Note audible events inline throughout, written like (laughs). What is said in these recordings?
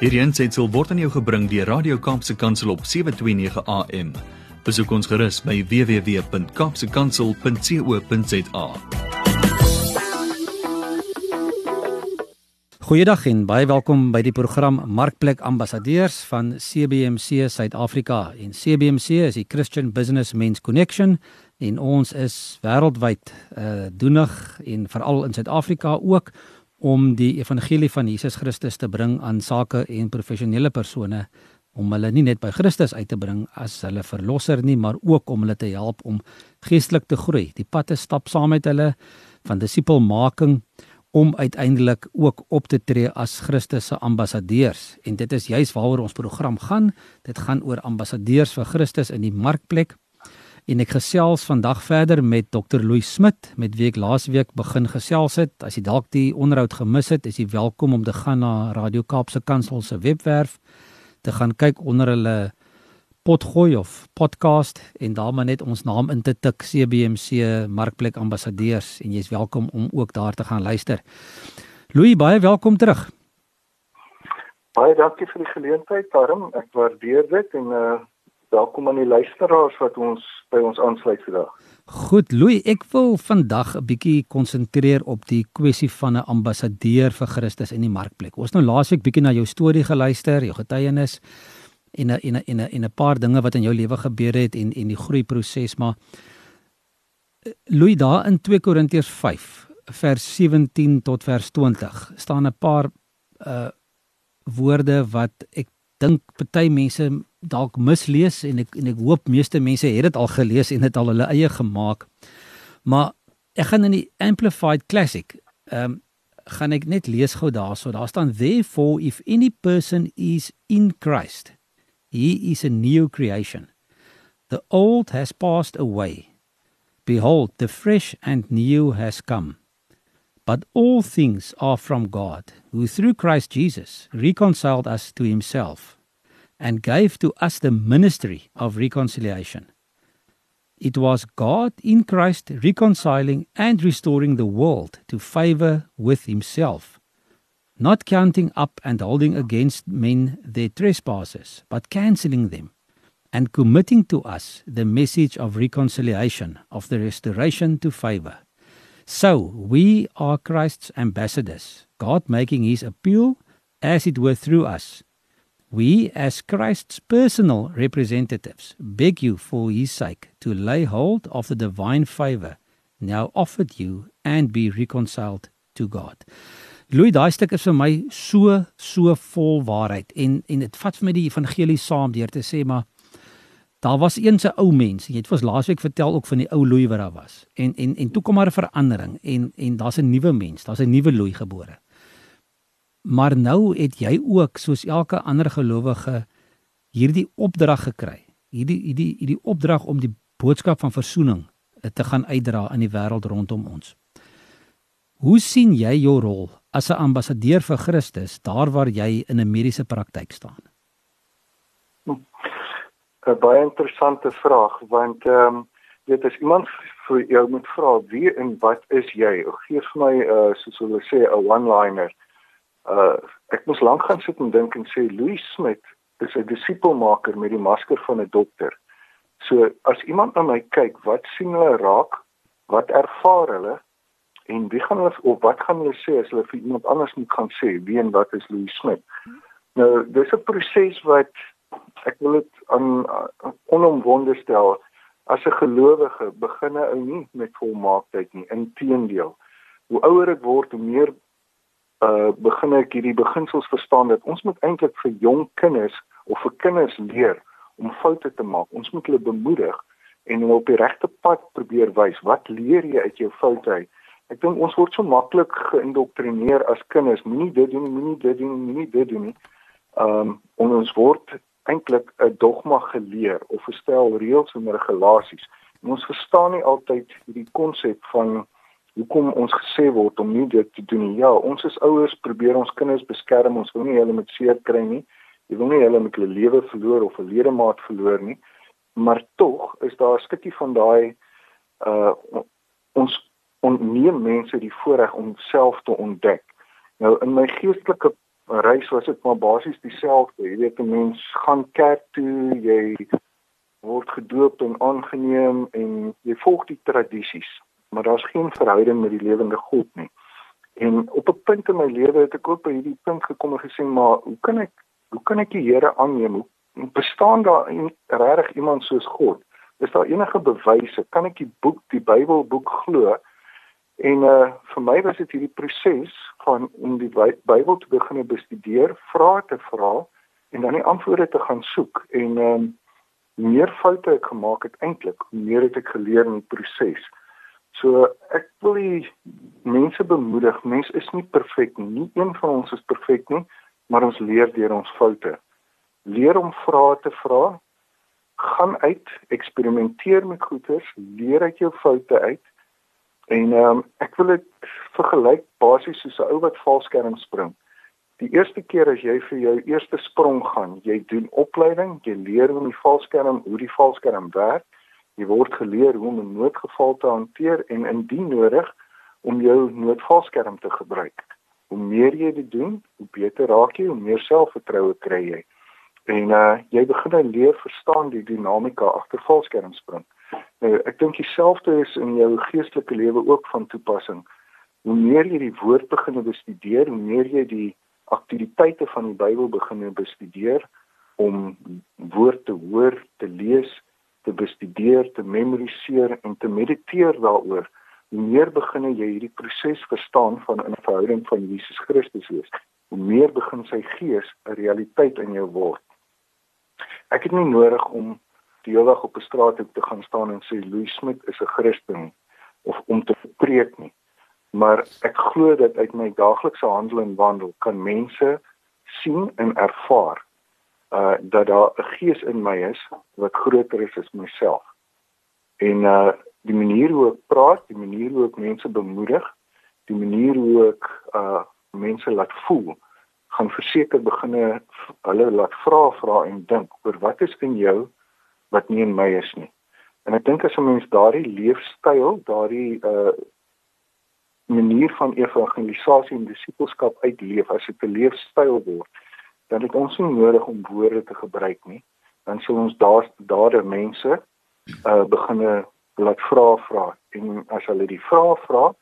Hierdie aanseit word aan jou gebring deur Radio Kaapse Kansel op 7:29 AM. Besoek ons gerus by www.kapsekansel.co.za. Goeiedag en baie welkom by die program Markplek Ambassadeurs van CBMC Suid-Afrika. En CBMC is die Christian Business Men's Connection en ons is wêreldwyd uh doenig en veral in Suid-Afrika ook om die evangelie van Jesus Christus te bring aan sake en professionele persone om hulle nie net by Christus uit te bring as hulle verlosser nie, maar ook om hulle te help om geestelik te groei. Die pad te stap saam met hulle van disipelmaking om uiteindelik ook op te tree as Christus se ambassadeurs. En dit is juis waaroor ons program gaan. Dit gaan oor ambassadeurs vir Christus in die markplek en ek gesels vandag verder met Dr. Louis Smit met wie ek laasweek begin gesels het. As jy dalk die onderhoud gemis het, is jy welkom om te gaan na Radio Kaapse Kansel se webwerf te gaan kyk onder hulle potgooi of podcast en daar maar net ons naam in te tik CBMC Markplek Ambassadeurs en jy's welkom om ook daar te gaan luister. Louis, baie welkom terug. Baie dankie vir die geleentheid, Darm. Ek waardeer dit en uh welkom aan die luisteraars wat ons by ons aansluit vandag. Goed, Louis, ek wil vandag 'n bietjie konsentreer op die kwessie van 'n ambassadeur vir Christus in die markplek. Ons nou laasweek bietjie na jou storie geluister, jou getuienis en 'n en 'n en 'n en 'n paar dinge wat in jou lewe gebeur het en en die groeiproses, maar eh, Louis daar in 2 Korintiërs 5 vers 17 tot vers 20 staan 'n paar uh woorde wat ek dink party mense dalk mislees en ek en ek hoop meeste mense het dit al gelees en dit al hulle eie gemaak. Maar ek gaan in die amplified classic ehm um, gaan ek net lees gou daarso. Daar staan therefore if any person is in Christ he is a new creation. The old has passed away. Behold the fresh and new has come. But all things are from God, who through Christ Jesus reconciled us to himself and gave to us the ministry of reconciliation. It was God in Christ reconciling and restoring the world to favor with himself, not counting up and holding against men their trespasses, but cancelling them, and committing to us the message of reconciliation, of the restoration to favor. So we are Christ's ambassadors, God making his appeal as it were through us. We, as Christ's personal representatives, beg you for his sake to lay hold of the divine favor now offered you and be reconciled to God. Louis, daai stuk is vir my so so vol waarheid en en dit vat vir my die evangelie saam deur te sê maar daar was eens 'n ou mens. Jy het vir ons laasweek vertel ook van die ou Louis wat daar was. En en en toe kom maar 'n verandering en en daar's 'n nuwe mens, daar's 'n nuwe Louis gebore. Maar nou het jy ook soos elke ander gelowige hierdie opdrag gekry. Hierdie hierdie hierdie opdrag om die boodskap van verzoening te gaan uitdra in die wêreld rondom ons. Hoe sien jy jou rol as 'n ambassadeur vir Christus daar waar jy in 'n mediese praktyk staan? 'n Baie interessante vraag want ehm um, weet as iemand vir jou moet vra wie en wat is jy? Gee vir my uh soos hulle sê 'n one-liner uh ek moes lank gaan sit en dink en sê Louis Smit is 'n disipelmaker met die masker van 'n dokter. So as iemand na my kyk, wat sien hulle raak? Wat ervaar hulle? En wie gaan hulle of wat gaan hulle sê as hulle vir iemand anders moet gaan sê wie en wat is Louis Smit? Nou, dis 'n proses wat ek wil dit aan onomwonde stel. As 'n gelowige begin hy nie met volmaaktheid nie. Inteendeel, hoe ouer ek word, hoe meer uh begin ek hierdie beginsels verstaan dat ons moet eintlik vir jong kinders of vir kinders leer om foute te maak. Ons moet hulle bemoedig en hulle op die regte pad probeer wys. Wat leer jy uit jou foute uit? Ek dink ons word so maklik geïndoktrineer as kinders. Moenie dit doen, moenie dit doen, moenie dit doen nie. Um ons word eintlik 'n dogma geleer of 'n stel reëls en regulasies. En ons verstaan nie altyd hierdie konsep van hoekom ons gesê word om nie dit te doen nie. Ja, ons as ouers probeer ons kinders beskerm. Ons wil nie hulle met seer kry nie. Jy wil nie hulle met hulle lewe verloor of 'n ledemaat verloor nie. Maar tog is daar 'n stukkie van daai uh ons onneem mense die voorreg om self te ontdek. Nou in my geestelike reis was dit maar basies dieselfde. Jy weet 'n mens gaan kerk toe, jy word gedoop en aangeneem en jy volg die tradisies, maar daar's geen verhouding met die lewende God nie. En op 'n punt in my lewe het ek ook by hierdie punt gekom en gesê, maar hoe kan ek hoe kan ek die Here aanneem? Hoe bestaan daar regtig iemand soos God? Is daar enige bewyse? Kan ek die boek, die Bybelboek glo? En uh vir my was dit hierdie proses van om die Bybel te begin bestudeer, vrae te vra en dan die antwoorde te gaan soek. En ehm um, meer foute ek gemaak het eintlik, meer het ek geleer in die proses. So ek wil die mense bemoedig. Mens is nie perfek nie. Nie een van ons is perfek nie, maar ons leer deur ons foute. Leer om vrae te vra. Gaan uit, eksperimenteer met goeters, leer uit jou foute uit. En ehm um, ek wil dit vergelyk basies soos 'n ou wat valskerm spring. Die eerste keer as jy vir jou eerste sprong gaan, jy doen opleiding, jy leer hoe die valskerm, hoe die valskerm werk. Jy word geleer hoe om 'n noodgeval te hanteer en indien nodig om jou noodvalskerm te gebruik. Hoe meer jy dit doen, hoe beter raak jy, hoe meer selfvertroue kry jy. En uh jy begin leer verstaan die dinamika agter valskermspring. Nou ek dink dieselfde is in jou geestelike lewe ook van toepassing. Hoe meer jy die woord begin bestudeer, hoe meer jy die aktiwiteite van die Bybel begin bestudeer om woord te hoor, te lees, te bestudeer, te memoriseer en te mediteer daaroor, hoe meer begin jy hierdie proses verstaan van 'n verhouding van Jesus Christus wees, hoe meer begin sy gees 'n realiteit in jou word. Ek het nie nodig om die hele dag op 'n straathoek te gaan staan en sê Louis Smit is 'n Christen of om te preek nie maar ek glo dat uit my daaglikse handel en wandel kan mense sien en ervaar uh dat daar 'n gees in my is wat groter is as myself. En uh die manier hoe ek praat, die manier hoe ek mense bemoedig, die manier hoe ek uh mense laat voel, gaan verseker beginne hulle laat vra vra en dink oor wat is in jou wat nie in my is nie. En ek dink as 'n mens daardie leefstyl, daardie uh manier van evangelisasie en disipelskap uitleef as dit 'n leefstyl word, dan het ons nie nodig om woorde te gebruik nie. Dan sal ons daar daardie mense uh beginne laat vra vra en as hulle die vrae vra,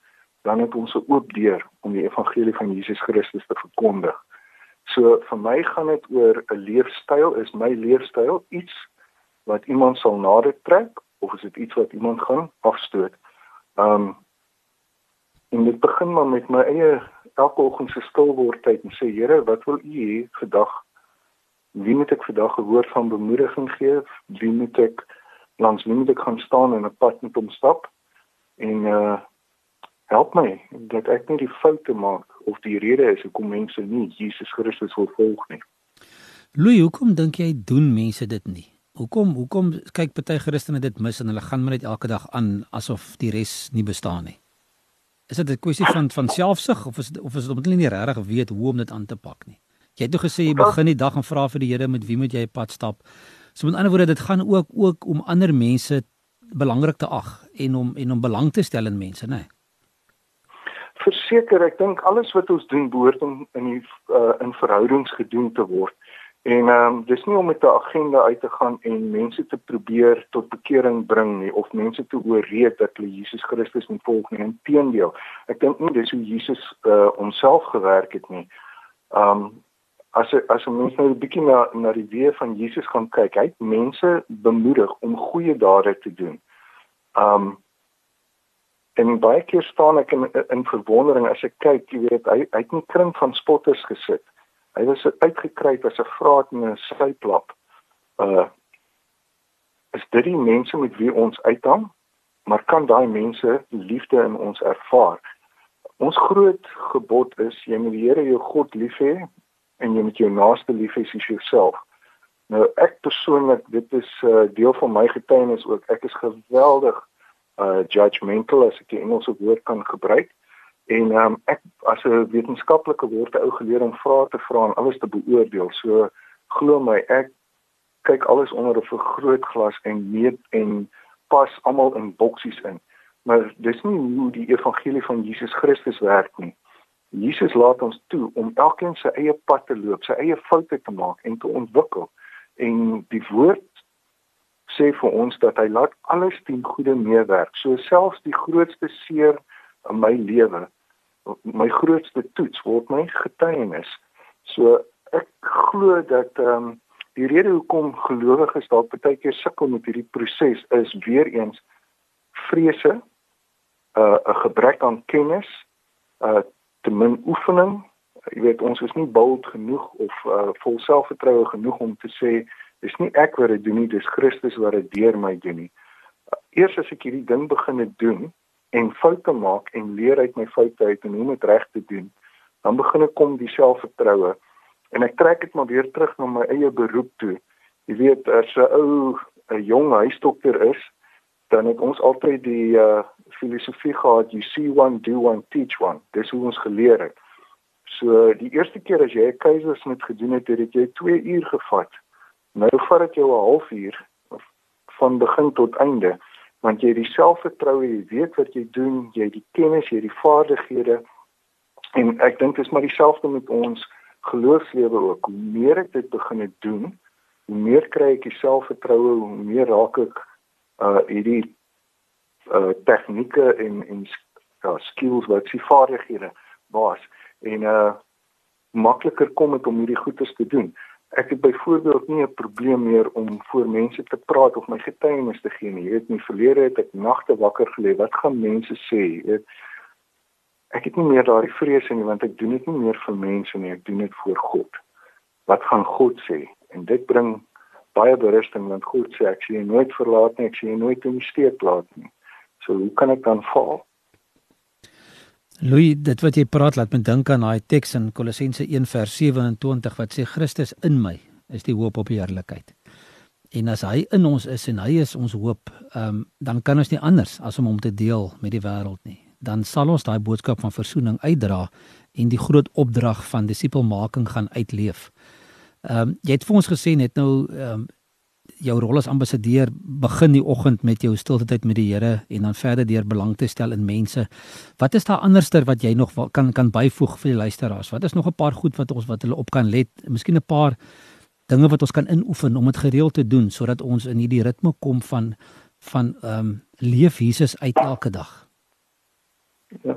dan het ons 'n oop deur om die evangelie van Jesus Christus te verkondig. So vir my gaan dit oor 'n leefstyl, is my leefstyl iets wat iemand sal nader trek of is dit iets wat iemand gaan afstoot? Um En dit begin maar met my eie elke oggend se stil word tyd en sê Here, wat wil U hê vandag? Wie moet ek vandag 'n woord van bemoediging gee? Wie moet ek langs wie moet ek gaan staan en 'n pad met hom stap? En uh help my dat ek nie die foute maak of die rede is hoekom mense nie Jesus Christus wil volg nie. Louis, hoekom dink jy doen mense dit nie? Hoekom hoekom kyk party Christene dit mis en hulle gaan maar net elke dag aan asof die res nie bestaan nie? Is dit 'n kwessie van van selfsug of is of is dit omdat hulle nie regtig weet hoe om dit aan te pak nie? Jy het toe gesê jy begin die dag en vra vir die Here met wie moet jy pad stap. So met ander woorde dit gaan ook ook om ander mense belangrik te ag en om en om belang te stel in mense, né? Nee? Verseker, ek dink alles wat ons doen behoort om in die uh, in verhoudings gedoen te word. En ehm um, dis nie om met 'n agenda uit te gaan en mense te probeer tot bekering bring nie of mense te ooreed dat hulle Jesus Christus moet volg nie. Inteendeel, ek dink nie dis hoe Jesus uh homself gewerk het nie. Ehm um, as as ons nou 'n bietjie na na die weë van Jesus gaan kyk, hy het mense bemoedig om goeie dade te doen. Ehm um, en baie keer staan ek in in verwondering as ek kyk, jy weet, hy hy het nie kring van spotters gesit nie Hy was uitgekruip as 'n vraat in 'n syplap. Uh is dit die mense met wie ons uithang? Maar kan daai mense liefde in ons ervaar? Ons groot gebod is jy moet die Here jou God lief hê en jy moet jou naaste lief hê soos jouself. Nou ek persoonlik, dit is 'n uh, deel van my getuienis ook. Ek is geweldig uh judgmental as ek die Engelse woord kan gebruik. En ehm um, ek as 'n wetenskaplike word 'n ou geleer om vrae te vra en alles te beoordeel. So glo my, ek kyk alles onder 'n vergrootglas en meet en pas almal in boksies in. Maar dis nie hoe die evangelie van Jesus Christus werk nie. Jesus laat ons toe om elkeen sy eie pad te loop, sy eie foute te maak en te ontwikkel. En die woord sê vir ons dat hy laat alles ten goeie meewerk. So selfs die grootste seer in my lewe, my grootste toets word my getuienis. So ek glo dat ehm um, die rede hoekom gelowiges dalk baie keer sukkel met hierdie proses is weer eens vrese, uh, 'n gebrek aan kennis, uh te min oefening. Jy weet ons is nie bold genoeg of uh, vol selfvertroue genoeg om te sê dis nie ek wat dit doen nie, dis Christus wat dit deur my doen nie. Uh, eers as ek hierdie ding begine doen en foute maak en leer uit my foute uit en hoe om dit reg te doen, dan begin ek kom die selfvertroue en ek trek dit maar weer terug na my eie beroep toe. Jy weet as 'n ou 'n jong huisdokter is, dan het ons altyd die uh filosofie gehad you see one do one teach one. Dis hoe ons geleer het. So die eerste keer as jy 'n keisersnit gedoen het, het dit jou 2 uur gevat. Nou vat dit jou 'n halfuur van begin tot einde want jy het die selfvertroue, jy weet wat jy doen, jy het die kennis, jy het die vaardighede en ek dink dit is maar dieselfde met ons geloofslewe ook. Hoe meer ek dit begin doen, hoe meer kry ek selfvertroue, hoe meer raak ek uh hierdie uh tegnieke en en ja, skills wat sy vaardighede was en uh makliker kom dit om hierdie goedes te doen. Ek het byvoorbeeld nie 'n probleem meer om voor mense te praat of my getuienis te gee nie. Jy weet, in die verlede het ek nagte wakker gelê. Wat gaan mense sê? Jy weet, ek het nie meer daardie vrese nie want ek doen dit nie meer vir mense nie, ek doen dit vir God. Wat gaan God sê? En dit bring baie berusting want God sê ek sien jy nooit verlaat nie, ek sien jy nooit in die steek laat nie. So hoe kan ek dan val? Louis, dit wat jy praat laat my dink aan daai teks in Kolossense 1:27 wat sê Christus in my is die hoop op die heerlikheid. En as hy in ons is en hy is ons hoop, um, dan kan ons nie anders as om hom te deel met die wêreld nie dan sal ons daai boodskap van verzoening uitdra en die groot opdrag van disipelmaking gaan uitleef. Ehm um, jy het vir ons gesê net nou ehm um, jou rol as ambassadeur begin die oggend met jou stilte tyd met die Here en dan verder deur belang te stel in mense. Wat is daar anderster wat jy nog kan kan byvoeg vir die luisteraars? Wat is nog 'n paar goed wat ons wat hulle op kan let? Miskien 'n paar dinge wat ons kan inoefen om dit gereeld te doen sodat ons in hierdie ritme kom van van ehm um, leef Jesus uit elke dag. Ja.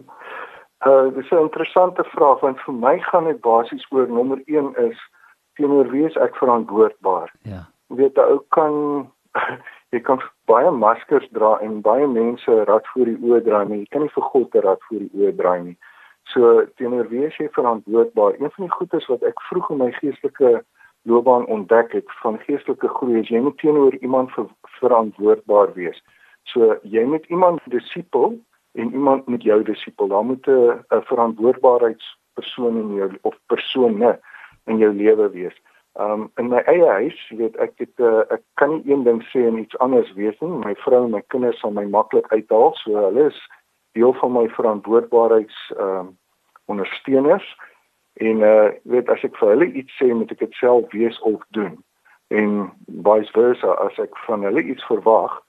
Uh dis 'n interessante vraag want vir my gaan dit basies oor nommer 1 is teenoor wie is ek verantwoordbaar? Ja. Weet jy ook kan (laughs) jy kan baie maskers dra en baie mense rad voor die oë draai, maar jy kan nie vir God 'n rad voor die oë draai nie. So teenoor wie is jy verantwoordbaar? Een van die goedes wat ek vroeg in my geestelike loopbaan ontdek het van geestelike groei is jy moet teenoor iemand ver, verantwoordbaar wees. So jy moet iemand disipel en iemand moet jou disipel. Daar moet 'n verantwoordbaarheidspersoon in jou of persone in jou lewe wees. Um in my eie huis, weet, ek het uh, ek kan nie een ding sê en iets anders wees nie. My vrou en my kinders sal my maklik uithaal, so hulle is deel van my verantwoordbaarheids um ondersteuners. En uh weet as ek vir hulle iets sê, moet ek dit self wees of doen. En vice versa, as ek van hulle iets verwag,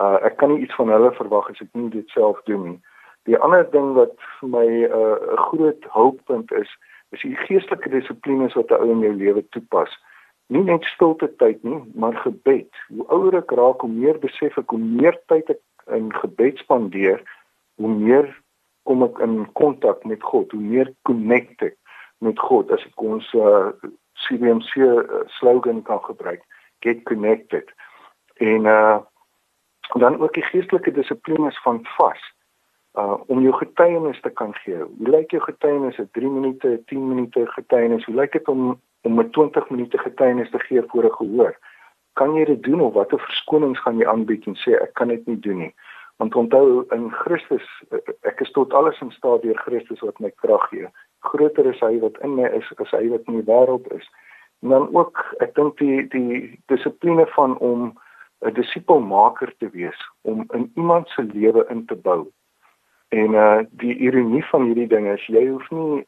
Uh ek kan nie iets van hulle verwag as ek nie dit self doen nie. Die ander ding wat vir my 'n uh, groot hulppunt is, is die geestelike dissiplines wat 'n ou in jou lewe toepas. Nie net stilte tyd nie, maar gebed. Hoe ouer ek raak, hoe meer besef ek hoe meer tyd ek in gebed spandeer, hoe meer kom ek in kontak met God, hoe meer connect ek met God as ek ons uh, CBMC uh, slogan kan gebruik, get connected. En uh dan ook die geestelike dissiplines van vas uh om jou getuienis te kan gee. Hoe lyk jou getuienis? 'n 3 minute, 10 minute getuienis? Hoe lyk dit om om 'n 20 minute getuienis te gee voor 'n gehoor? Kan jy dit doen of watter verskonings gaan jy aanbied en sê ek kan dit nie doen nie? Want onthou in Christus ek is tot alles in staat deur Christus wat my krag gee. Groter is hy wat in my is as hy wat in die wêreld is. En dan ook ek dink die die dissipline van om 'n disipelmaker te wees om in iemand se lewe in te bou. En uh die ironie van hierdie ding is jy hoef nie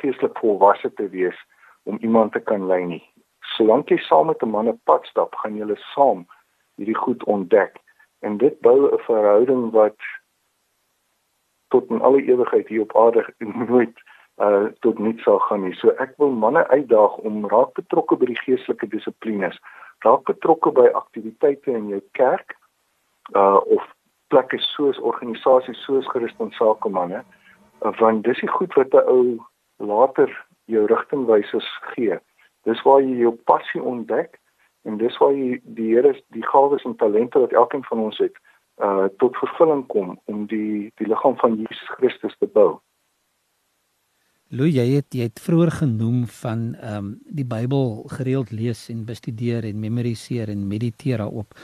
geestelik volwasse te wees om iemand te kan lei nie. Solank jy saam met 'n man 'n pad stap, gaan julle saam hierdie goed ontdek en dit bou 'n verhouding wat tot in alle ewigheid hier op aarde (laughs) nooit uh tot niks sal gaan nie. So ek wil manne uitdaag om raak betrokke by die geestelike dissiplines. Raak betrokke by aktiwiteite in jou kerk uh of plekke soos organisasies soos Christen Sakemanne want dis die goed wat 'n ou later jou rigtingwysers gee. Dis waar jy jou passie ontdek en dis waar jy die Here die gawes en talente wat elkeen van ons het uh tot vervulling kom om die die liggaam van Jesus Christus te bou. Louis, jy het jy het vroeër genoem van ehm um, die Bybel gereeld lees en bestudeer en memoriseer en mediteer daarop.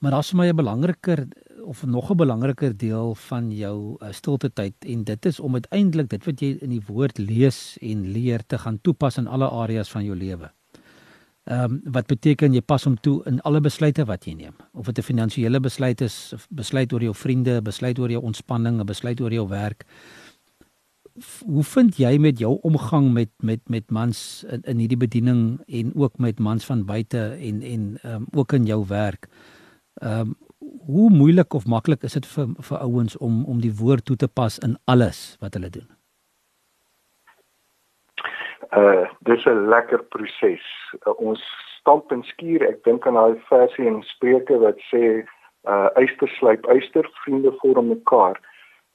Maar daar's vir my 'n belangriker of nog 'n belangriker deel van jou uh, stilte tyd en dit is om uiteindelik dit wat jy in die woord lees en leer te gaan toepas in alle areas van jou lewe. Ehm um, wat beteken jy pas hom toe in alle besluite wat jy neem? Of dit 'n finansiële besluit is, besluit oor jou vriende, besluit oor jou ontspanning, 'n besluit oor jou werk. Hoe vind jy met jou omgang met met met mans in, in hierdie bediening en ook met mans van buite en en ehm um, ook in jou werk? Ehm um, hoe moeilik of maklik is dit vir vir ouens om om die woord toe te pas in alles wat hulle doen? Uh dis 'n lekker proses. Uh, ons stamp en skuur. Ek dink aan daai versie in Spreuke wat sê uh eyster slyp eyster, vriende vorm mekaar.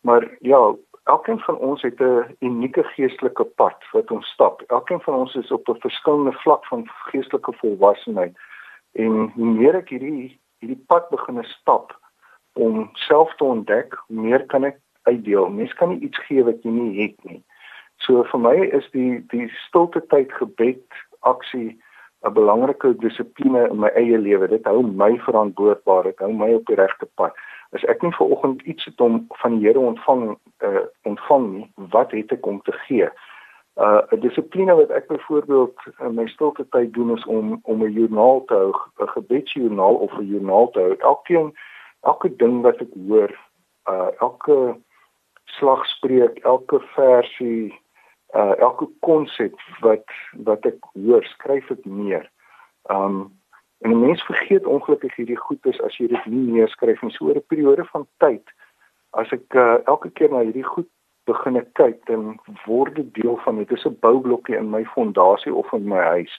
Maar ja, elkeen van ons het 'n unieke geestelike pad wat ons stap. Elkeen van ons is op 'n verskillende vlak van geestelike volwassenheid. En hoe meer ek hierdie hierdie pad begin stap om self te ontdek, meer kan ek uitdeel. Mens kan nie iets gee wat jy nie het nie. So vir my is die die stilte tyd gebed aksie 'n belangrike dissipline in my eie lewe. Dit hou my verantwoordbaar, dit hou my op die regte pad. As ek nie vanoggend iets het om van die Here ontvang uh ontvang nie, wat het ek om te gee? Uh 'n dissipline wat ek byvoorbeeld in my stilte tyd doen is om om 'n joernaal te hou, 'n gebedsjoernaal of 'n joernaal te hou. Elkeen elke ding wat ek hoor, uh elke slagspreuk, elke versie uh elke konsep wat wat ek hoor, skryf ek neer. Um en 'n mens vergeet ongelukkig hierdie goedes as jy dit nie neerskryf nie. So oor 'n periode van tyd as ek uh, elke keer na hierdie goed begin ek kyk, dan word dit deel van dit. Is 'n boublokkie in my fondasie of in my huis.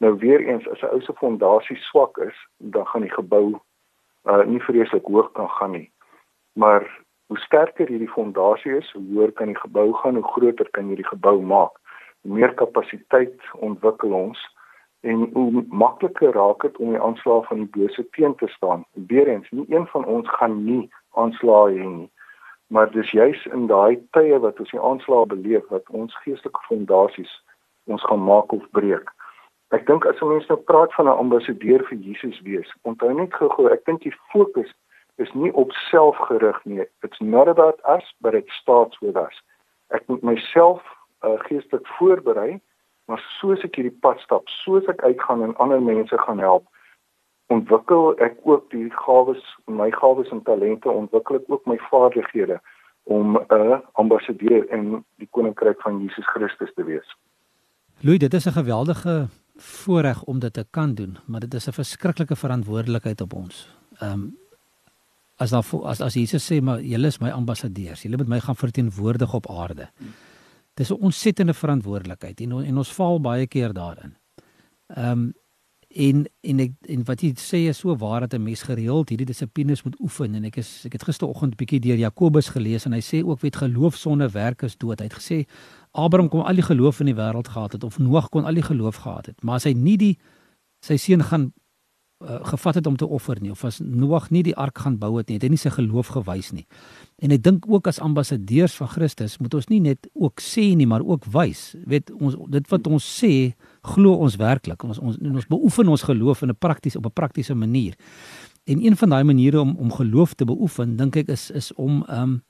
Nou weer eens as 'n ou se fondasie swak is, dan gaan die gebou uh nie vreeslik hoog kan gaan nie. Maar hoe sterker hierdie fondasie is, hoe hoër kan die gebou gaan, hoe groter kan hierdie gebou maak. Hoe meer kapasiteit ontwikkel ons en hoe makliker raak dit om die aanslae van die bose teen te staan. Weerens, nie een van ons gaan nie aanslae hê nie. Maar dis juis in daai tye wat ons die aanslae beleef wat ons geestelike fondasies ons gaan maak of breek. Ek dink as ons nou praat van 'n ambassadeur vir Jesus wees, onthou net gou-gou, ek dink die fokus is nie op self gerig nie. It's not about us, but it starts with us. Ek moet myself uh, geestelik voorberei, maar soos ek hierdie pad stap, soos ek uitgaan en ander mense gaan help, ontwikkel ek ook die gawes, my gawes en talente, ontwikkel ek ook my vaardighede om 'n uh, ambassadeur in die koninkryk van Jesus Christus te wees. Louis, dit is 'n geweldige voorreg om dit te kan doen, maar dit is 'n verskriklike verantwoordelikheid op ons. Ehm um, as dan as as Jesus sê maar julle is my ambassadeurs, julle moet my gaan verteenwoordig op aarde. Dis 'n ontsettende verantwoordelikheid en en ons val baie keer daarin. Ehm um, en en ek en wat jy sê is so waar dat 'n mens gereeld hierdie dissiplines moet oefen en ek is ek het gisteroggend bietjie deur Jakobus gelees en hy sê ook weet geloof sonder werk is dood. Hy het gesê Abraham kon al die geloof in die wêreld gehad het of Noag kon al die geloof gehad het, maar as hy nie die sy seun gaan uh, gevat het om te offer nie of as Noag nie die ark gaan bou het nie, het hy nie sy geloof gewys nie. En ek dink ook as ambassadeurs van Christus moet ons nie net ook sê nie, maar ook wys. Weet ons dit wat ons sê, glo ons werklik. Ons ons ons beoefen ons geloof in 'n prakties op 'n praktiese manier. En een van daai maniere om om geloof te beoefen, dink ek is is om um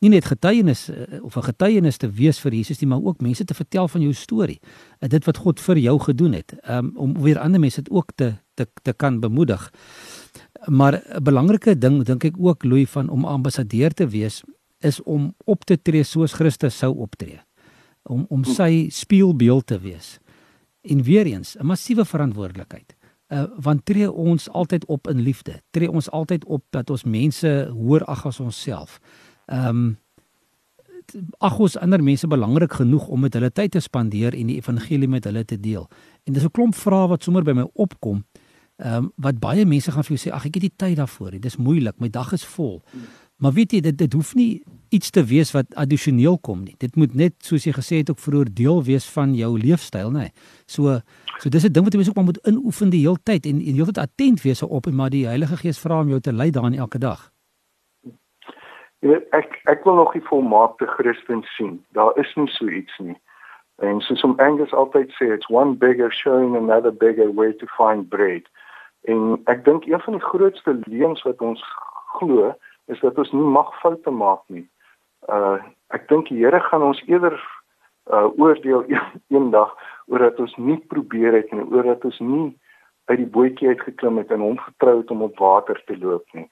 nie net getuienis uh, of 'n getuienis te wees vir Jesus nie, maar ook mense te vertel van jou storie. Uh, dit wat God vir jou gedoen het, um, om weer ander mense dit ook te te te kan bemoedig. Maar 'n belangrike ding dink ek ook Louis van om ambassadeur te wees is om op te tree soos Christus sou optree. Om om sy spieelbeeld te wees. En weer eens, 'n massiewe verantwoordelikheid. Uh, want tree ons altyd op in liefde. Tree ons altyd op dat ons mense hoor ag as onsself. Ehm um, ag ons ander mense belangrik genoeg om met hulle tyd te spandeer en die evangelie met hulle te deel. En dis 'n klomp vrae wat sommer by my opkom. Ehm um, wat baie mense gaan vir jou sê, ag ek het nie tyd daarvoor nie. Dis moeilik, my dag is vol. Maar weet jy, dit dit hoef nie iets te wees wat addisioneel kom nie. Dit moet net soos jy gesê het ook vroeër deel wees van jou leefstyl, nê. So so dis 'n ding wat jy mens ook maar moet inoefen die hele tyd en en heeltyd attent wees op en maar die Heilige Gees vra om jou te lei daarin elke dag. Jy weet ek ek wil nog die volmaakte Christen sien. Daar is nie so iets nie. En soos om Angus altyd sê, it's one beggar showing another beggar where to find bread. En ek dink een van die grootste leuns wat ons glo is dat ons nie mag foute maak nie uh ek dink die Here gaan ons eerder uh oordeel eendag oor dat ons nie probeer het en oor dat ons nie uit die bootjie uit geklim het en hom vertrou het om op water te loop nie.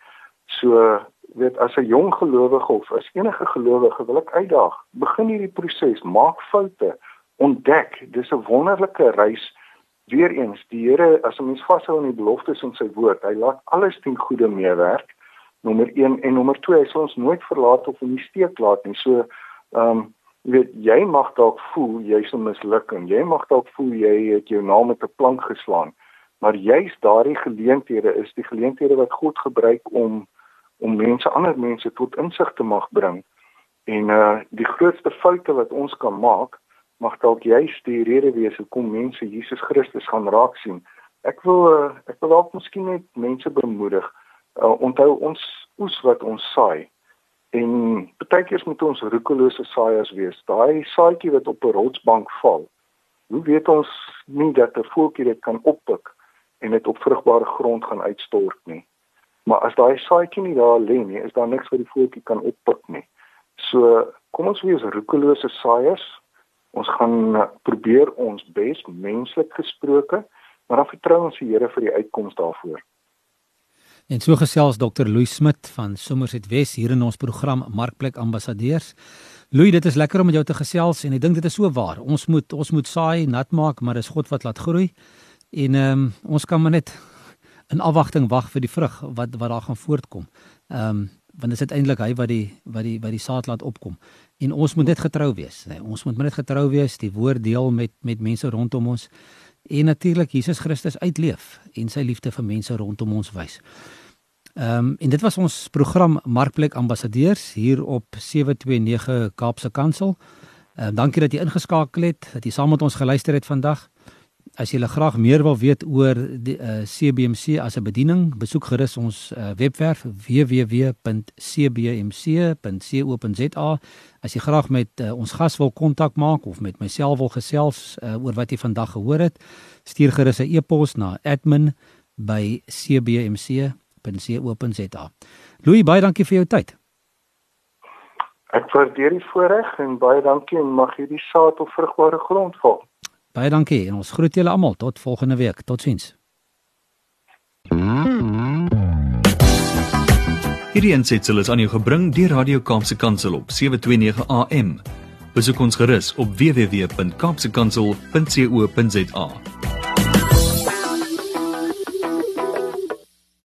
So weet as 'n jong gelowige of as enige gelowige wil ek uitdaag, begin hierdie proses, maak foute, ontdek. Dis 'n wonderlike reis. Weereens, die Here as 'n mens vashou aan die beloftes in sy woord, hy laat alles ten goeie meewerk nommer 1 en nommer 2 hy sal ons nooit verlaat of in die steek laat nie. So ehm um, jy weet jy mag dalk voel jy's 'n mislukking. Jy mag dalk voel jy het jou naam met 'n plank geslaan. Maar juis daardie geleenthede is die geleenthede wat God gebruik om om mense ander mense tot insig te mag bring. En uh die grootste foute wat ons kan maak mag dalk juis die rede wees hoekom mense Jesus Christus gaan raak sien. Ek wil uh, ek wil dalk miskien net mense bemoedig. Uh, onthou ons oes wat ons saai. En baie keer moet ons roekelose saaiers wees. Daai saadjie wat op 'n rotsbank val hoe weet ons nie dat 'n voeltjie dit kan oppik en dit op vrugbare grond gaan uitstort nie? Maar as daai saadjie nie daar lê nie is daar niks wat die voeltjie kan oppik nie. So kom ons wees roekelose saaiers ons gaan probeer ons bes menslik gesproke maar dan vertrou ons die Here vir die uitkoms daarvoor En so gesels Dr. Louis Smit van Somerset Wes hier in ons program Markplek Ambassadeurs. Louis, dit is lekker om met jou te gesels en ek dink dit is so waar. Ons moet ons moet saai, nat maak, maar dis God wat laat groei. En ehm um, ons kan maar net in afwagting wag vir die vrug wat wat daar gaan voortkom. Ehm um, want dit is uiteindelik hy wat die wat die wat die saad laat opkom. En ons moet net getrou wees. Nee, ons moet net getrou wees, die woord deel met met mense rondom ons en natuurlik Jesus Christus uitleef en sy liefde vir mense rondom ons wys. Ehm um, en dit was ons program Markplek Ambassadeurs hier op 729 Kaapse Kansel. Ehm uh, dankie dat jy ingeskakel het, dat jy saam met ons geluister het vandag. As jy graag meer wil weet oor die uh, eh, CBMC as 'n bediening, besoek gerus ons uh, webwerf www.cbmc.co.za. As jy graag met uh, ons gas wil kontak maak of met myself wil gesels uh, oor wat jy vandag gehoor het, stuur gerus 'n e-pos na admin@cbmc.co.za. Louis, baie dankie vir jou tyd. Ek waardeer die voorreg en baie dankie en mag hierdie saad op vrugbare grond val. Baie dankie en ons groet julle almal tot volgende week. Totsiens. Hierdie aansetsel is aan jou gebring deur Radio Kaapse Kansel op 729 AM. Besoek ons gerus op www.kaapsekansel.co.za.